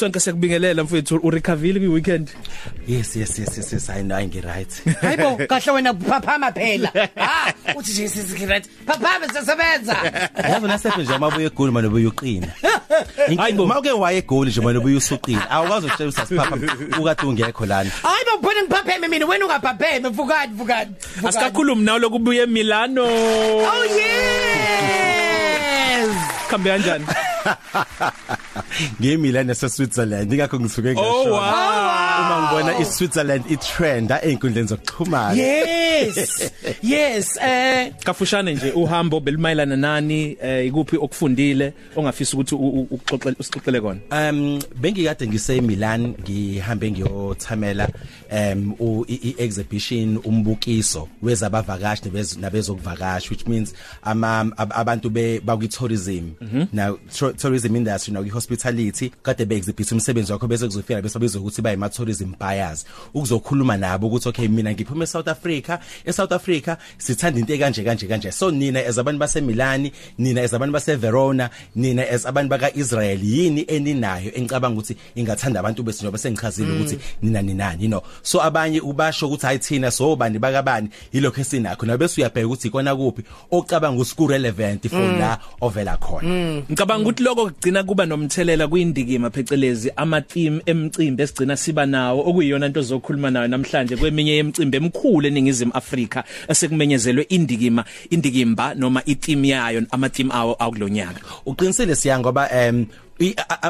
sonke sekubingelela mfethu urecoverile kwi weekend yes yes yes yes, yes. I know ngi right hayibo kahle wena phaphama phela. Ha uthi nje sisi right phaphama sisebenza yazi nasefe nje mabuye egoli manje ubuye uqina Hayibo. uma uke waye egoli nje manje ubuye usuqina awukwazi ukutshela usasiphapha ukade ungekho lana. Hayibo ubona ngiphapheme mina wena ungaphapheme vukani vukani asikakhulumi nawe lokubuye eMilano. Oh yes! Khambe kanjani? ngiyimila nase Switzerland ingakho ngisuke ngisho Oh, wow. Uma ngibona i Switzerland i trend einkundleni zokuxhumana. Yes. Yes eh kafushane nje uhambo belimayelana nani eh ikuphi okufundile ongafisa ukuthi u- u- uxoxele usixoxele kona? Um bengikade ngise Milan ngihambe ngiyothamela um u- i i- exhibition umbukiso wezabavakashi nabez- nabezokuvakasha which means ama ab- abantu be bakwi tourism now tro- tourism industry now hospitality kade be exhibit umsebenzi wakho bese kuzofika bese babizwa ukuthi bayima tourism buyers ukuzokhuluma nabo ukuthi okay mina ngiphuma eSouth Africa. eSouth Africa sithanda into ekanje kanje kanje. So nina as abantu base Milan nina as abantu base Verona nina as abantu baka Israel yini eninayo engicabanga ukuthi ingathanda abantu bese njengoba sengichazile ukuthi nina ninani you know? So abanye ubasho ukuthi hayi thina so bani bakabani? Yilokho esinakho. Nabe usuyabheka ukuthi ikona kuphi ocabanga ukuthi ku relevant for la ovela khona. Ngicabanga ukuthi lokho kugcina kuba nomthelela kuyindikima phecelezi ama theme emcimbi esigcina siba nawo. Okuyiyona into zokhuluma nayo namhlanje kweminye yemcimbi emkhulu eningizimu Afrika esekumenyezelwe indikima indikimba noma i theme yayo ama theme awo akulonyaka. Uqinisele siya ngoba a-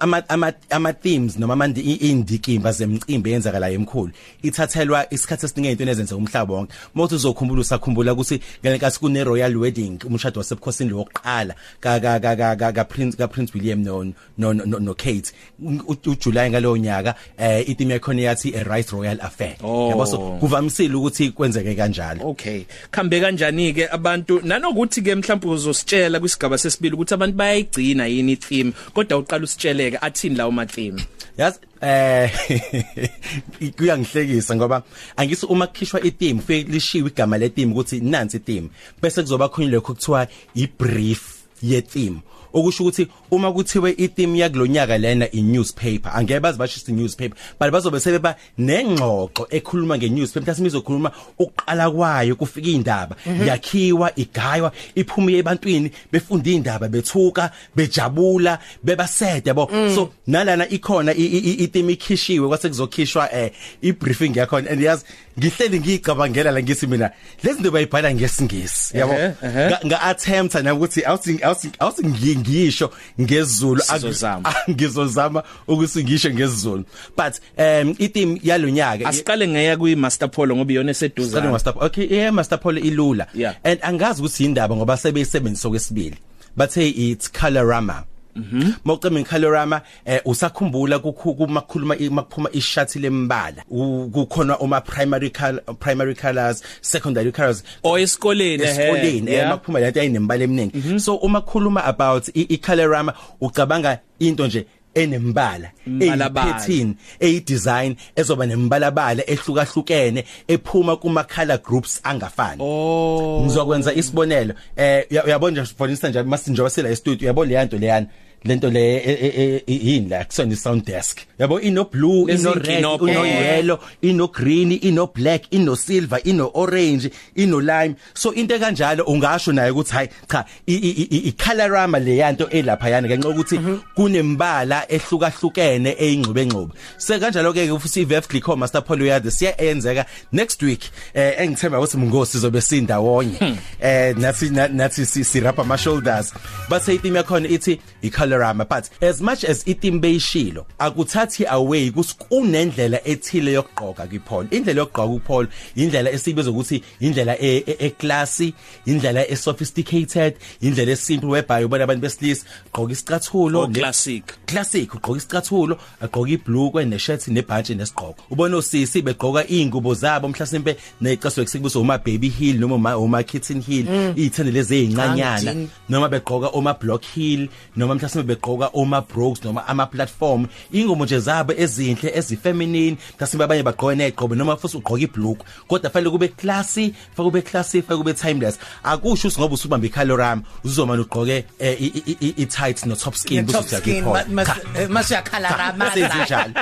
ama ama ama themes noma manje indikimba zemcimbi eyenzakala emkhulu ithathelwa isikhathi esiningi into ezenza umhlaba wonke. Mothi uzokhumbula usakhumbula ukuthi ngelenkathi kune royal wedding umshado wasebukhosini lokuqala ka ka ka ka- ka ka prince ka prince william no no no, no Kate. U- uJuly ngalowo nyaka eh itheme yakhona yathi a right royal affair. Oh. yabo so kuvamisile ukuthi kwenzeke kanjalo. Okay. Khambe kanjani ke abantu? Nanokuthi ke mhlawumbe uzositshela kwisigaba sesibili ukuthi abantu bayayigcina yini i theme kodwa uqala usitsheleke athini lawo ma theme yazi eh kuyangihlekisa ngoba angisi uma kukhishwa i-theme fike lishiwe igama le-theme ukuthi nansi i-theme bese kuzoba khona lokho kuthiwa i-brief ye-theme okusho ukuthi uma kuthiwe i-theme yakulonyaka lena i-newspaper angeke bazi basho ukuthi newspaper but bazobe sebeba nengxoxo ekhuluma nge-newspaper mhlawumbe izokhuluma ukuqala kwayo kufika indaba yakhiwa igaywa iphume ebantwini befunda indaba bethuka bejabula bebasede yabo so nalana ikhona i-theme ikhishiwe kwase kuzokhishwa eh i-briefing yakhona and yazi ngihleli ngicabangela la ngithi mina lezi zinto bayibhala ngesingisi yabo? Ehhe, ehhe. Nga- nga attempt na ukuthi awuthi awuthi awuthi ngi- ngisho ngezulu Sizozama. ngizozama. Ukuthi ngisho ngezulu but um i-theme yalonyaka asiqale ngeya kwi Master Polo ngoba iyona eseduze Sicela Master okay yeah Master Paul ilula. Yeah. and angazi ukuthi indaba ngoba sebeyisebenzisa kwesibili bathe it's colorama Mhm. Mawucema icolorama eh usakhumbula kukhu- kumakhuluma makuphuma ishati lembala U- kukhona uma primary color primary colors secondary colors? O esikoleni esikoleni eh makuphuma lento ayinembala eminingi. So uma khuluma about i- i-colorama ucabanga into nje enembala Imbalabala. eyi-pattern eyi-design ezoba nembalabala ehlukahlukene ephuma kuma color groups angafani. Oh. Ngizokwenza isibonelo eh uya- uyabona nje for instance nje masinjoba sila e-studio uyabona le yanto leyana? Lento le e- e- e- yini la kusona sound desk. Yabo ino blue ino red ino yellow ino green ino black ino silver ino orange ino lime. So into kanjalo ungasho naye ukuthi hayi cha i- i i- i colorama le yanto elapha yana ngenxa ukuthi kunembala ehlukahlukene eyingxube ngxube se kanjalo ke futhi iVF Glycom Master Paul uyade siyenzeka next week eh engithemba ukuthi mungosi zobe sindawonye. Eh nathi na- nathi si- sirapha ama shoulders bathe itheme yakhona ithi icolorama but as much as itheme beyishilo akuthathi away kunendlela ethile yokugqoka kuPaul indlela yokugqoka kuPaul indlela esibiza ukuthi indlela e e- e indlela e sophisticated indlela esimple whereby ubona abantu besilisa gqoka isicathulo classic. classic ugqoka isicathulo agqoka ibhlukwe neshirt nebhantshi nesigqoko ubona osisi begqoka ingubo zabo mhlasimpe necaso ekusibuso uma baby heel noma uma, kitten heel iyithende lezi ezincanyana Angidini. noma begqoka oma block heel noma mhlasimpe begqoka oma brogues noma ama platform ingoma nje zabo ezinhle ezifeminine mhlawumbe abanye bagqoka neqobo noma futhi ugqoka ibhlukwe kodwa fanele kube classy fanele kube classy fanele kube timeless. Akusho ukuthi ngoba usubamba icolorama uzomana ugqoke eh, i- i- i- i tights no top skin top skin masiyakhala Senzenjalo.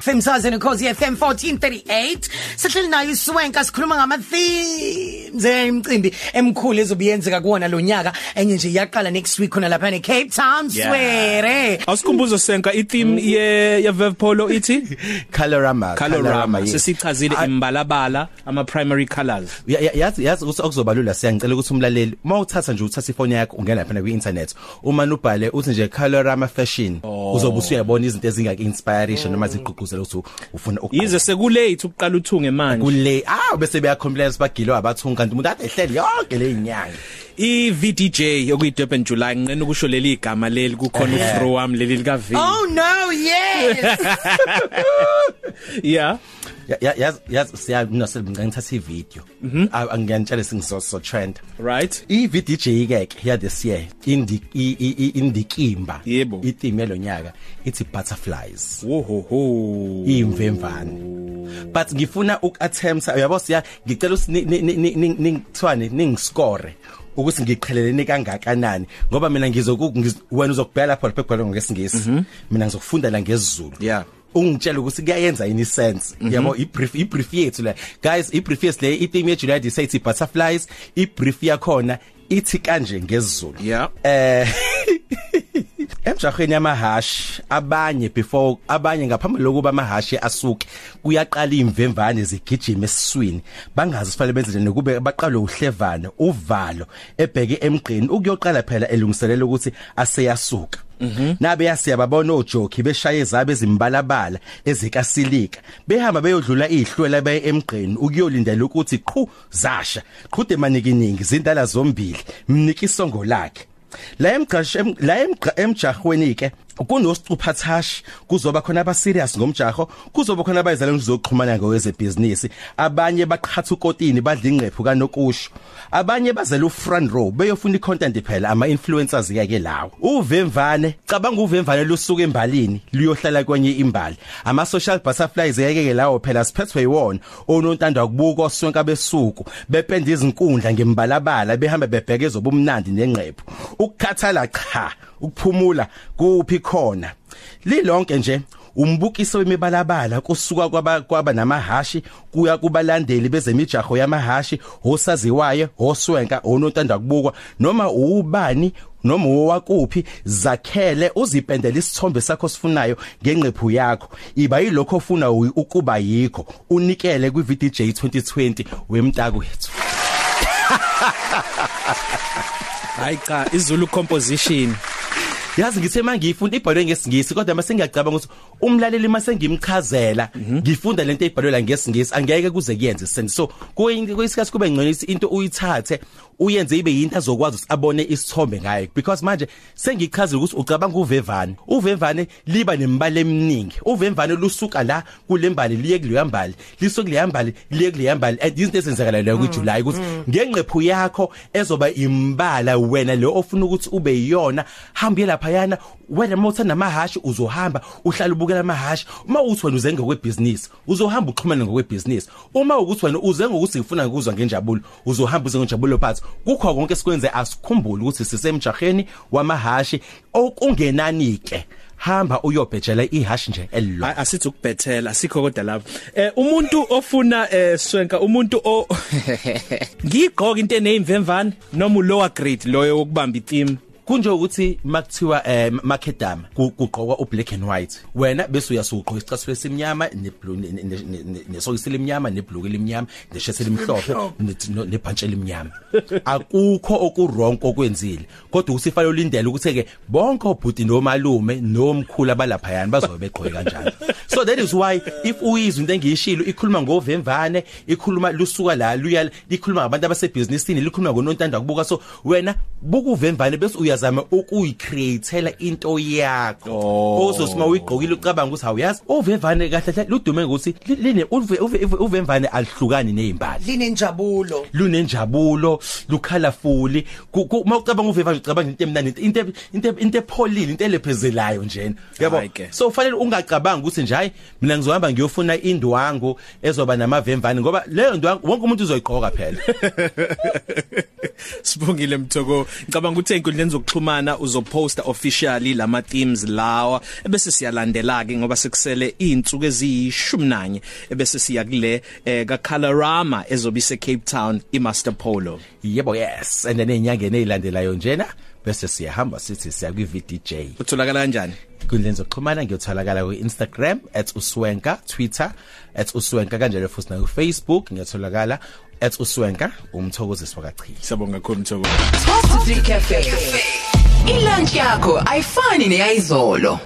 femsazeni cause FM 1438 sihleli nayo iswenka sikhuluma ngama themes emcimbi emkhulu ezobiyenzeka kuona lo nyaka. Enye nje iyaqala next week khona lapha ne Cape Town swere Awusikhumbuzo senka i theme ye ye Verve Polo ithi? Colorama colorama yes. sesichazile Ah, imbalabala ama primary colors. Ya- ya- yazi yazi ukuthi okuzobalula siyangicela ukuthi umlaleli uma uthatha nje uthatha ifoni yakho ungena lapha ku internet uma ubhale uthi nje colorama fashion uzobe usuyabona izinto ezingaka inspiration noma zigqugquzela ukuthi ufuna ukugqoka. yize sekulate ukuqala uthunge manje. Kule ah bese beyacomplex bagilwa abathunga kanti umuntu ade ehleli yonke le inyanga i VDJ okuyi Durban July nginqena ukusho leli igama leli kukhona ufro wami leli lika V. Oh no yes. Yeah. Ya- ya- yazi yazi siya nginasebenza ngithatha ivideo angiyanitshela singiso so trend right. I VDJ ke ya this year indi indikimba. Yebo. i theme yalonyaka ithi butterflies. Wo ho ho imvemvane but ngifuna ukattempt uyabo siya? Ngicela ukuthi ni- ni- ni- ni- ningithwane ningiscore ukuthi ngiqhelelene kangakanani. Ngoba mina ngizoku ngiz- wena uzokubhela lapha lapha ebhalwe ngesingisi mina ngizokufunda la ngesizulu. Yeah. ungitshela ukuthi kuyayenza ini sense yabo i brief i brief yethu la guys i brief yethu le i theme ye July say ithi butterflies. I brief yakhona ithi kanje ngesizulu. Yeah. eh emjahweni yamahashi abanye before abanye ngaphambi lokuba amahashi asuke kuyaqala imvemvane zigijima esiswini. Bangazi sifanele benze njani kube baqalwe uhlevana uvalo ebheke emgqeni. Ukuyoqala phela elungiselela ukuthi aseyasuka. Nabe yasiyababona ojoki beshaya ezabe ezimbalabala ezikasilika. Behamba beyodlula ihlwela baye emgqeni ukuyolindela ukuthi qhu zasha qhude manikiningi zindala zombili mniki isongo lakhe. La emgqashe la emgqa emjahweni ke kunosicuphathashi kuzoba khona aba serious ngomjaho kuzoba khona abayizalwane zokuxhumana ngowezebhizinisi abanye baqhatha ukotini badla ingqephu kanokusho. Abanye bazela ufront row beyofuna icontent phela ama influencers yake lawo. Uvemvane cabanga uvemvane lusuka embalini luyohlala kwenye imbali. Ama social butterflies yake lawo phela siphethwe yiwona onontanda kubuka oswenka besuku bependa izinkundla ngembalabala behamba bebheke zobumnandi nengqephu ukukhathala cha ukuphumula kuphi khona. Lilonke nje umbukiso wemibalabala kusuka kwaba kwaba namahashi kuya kubalandeli bezemijaho yamahashi osaziwaye oswenka onontanda kubukwa noma ubani noma owakuphi zakhele uzipendela isithombe sakho sifunayo ngenqephu yakho. Iba yilokho ofuna u- ukuba yikho. Unikele kwi VDJ 2020 wemtako wethu. Hayi cha izulu composition. Yazi ngithe mangiyifunda ibhalwe ngesingisi kodwa mase ngiyacabanga ukuthi umlaleli mase ngimchazela ngifunda lento ebhalwe la ngesingisi angeke kuze kuyenze sense. So kuyisikhathi kube ngcono ukuthi into uyithathe uyenze ibe yinto azokwazi ukuthi abone isithombe ngayo. Because manje sengichazile ukuthi ucabanga uvevane. Uvevane liba nembali eminingi. Uvevane lusuka la kulembali liye kuleya mbali lisuka kuleya mbali liye kuleya mbali and izinto ezenzakala la ku July ukuthi ngenqephu yakho ezoba imbala wena lo ofuna ukuthi ube yiyona hambe lapha yana wena mawuthanda amahashi uzohamba uhlala ubukela amahashi. Uma uthi wena uze ngokwebusiness uzohamba uxhumana ngokwebusiness. Uma ukuthi wena uze ngokuthi ngifuna ukuzwa ngenjabulo uzohamba uze ngenjabulo phansi kukho konke sikwenze asikhumbule ukuthi sisemjaheni wamahashi okungenani ke hamba uyobhejela ihashi nje elilo Hayi, asithi ukubhethela asikho kodwa lapho. Eh umuntu ofuna eh swenka umuntu o ngigqoka into eneyimvemvane noma lower grade loyo wokubamba itheme kunje ukuthi makuthiwa eh macadam kuqhokwa ublack and white. Wena bese uyasuqhoka isicathulo esimnyama neblue nesokisi lemnyama nebhlue lemnyama neshirt elimhlophe ne- nebhantshi elimnyama. Akukho okuronke okwenzile kodwa usifalo lindele ukuthi ke bonke obhuti nomalume nomkhulu abalapha yani bazobe beqhoke kanjalo so that is why if uyizwa into engiyishilo ikhuluma ngovemvane ikhuluma lusuka la luya ikhuluma ngabantu abasebhizinisini likhuluma ngonontanda kubuka. So wena buku uvemvane bese uyazama ukuyicreatela into yakho. Oh. ozosima uyigqokile ucabanga ukuthi awuyazi uvemvane kahle kahle ludume ngokuthi li- line uve- uve- uve- uvemvane alihlukani nezimbali linenjabulo. Lunenjabulo lucolorful mawucabanga uvevanje ucabanga into emnandi into into into epholile into elephezelayo njena. Yabo? Hayi ke. so fanele ungacabanga ukuthi nje hayi mina ngizohamba ngiyofuna indwangu ezoba namavemvane ngoba leyo ndwangu wonke umuntu uzoyiqoka phela. Sibongile Mthoko. Ngicabanga ukuthi enkundleni zokuxhumana uzoposta officially lama themes lawa ebese siyalandela ke ngoba sekusele izinsuku eziyishumi ebese siya kule eh, ka Colorama ezobise Cape Town i Master Polo. yebo yes and then enyangeni ezilandelayo njena bese siyahamba sithi siya kwi VDJ Utholakala kanjani? Kundleni zokuxhumana ngiyotholakala ku Instagram @uswenka Twitter @uswenka kanjalo futhi na ku Facebook ngiyotholakala @uswenka umthokozisi wakachili Siyabonga kakhulu Mthoko. Top 3 Cafe. Ilunch yakho ayifani neyizolo.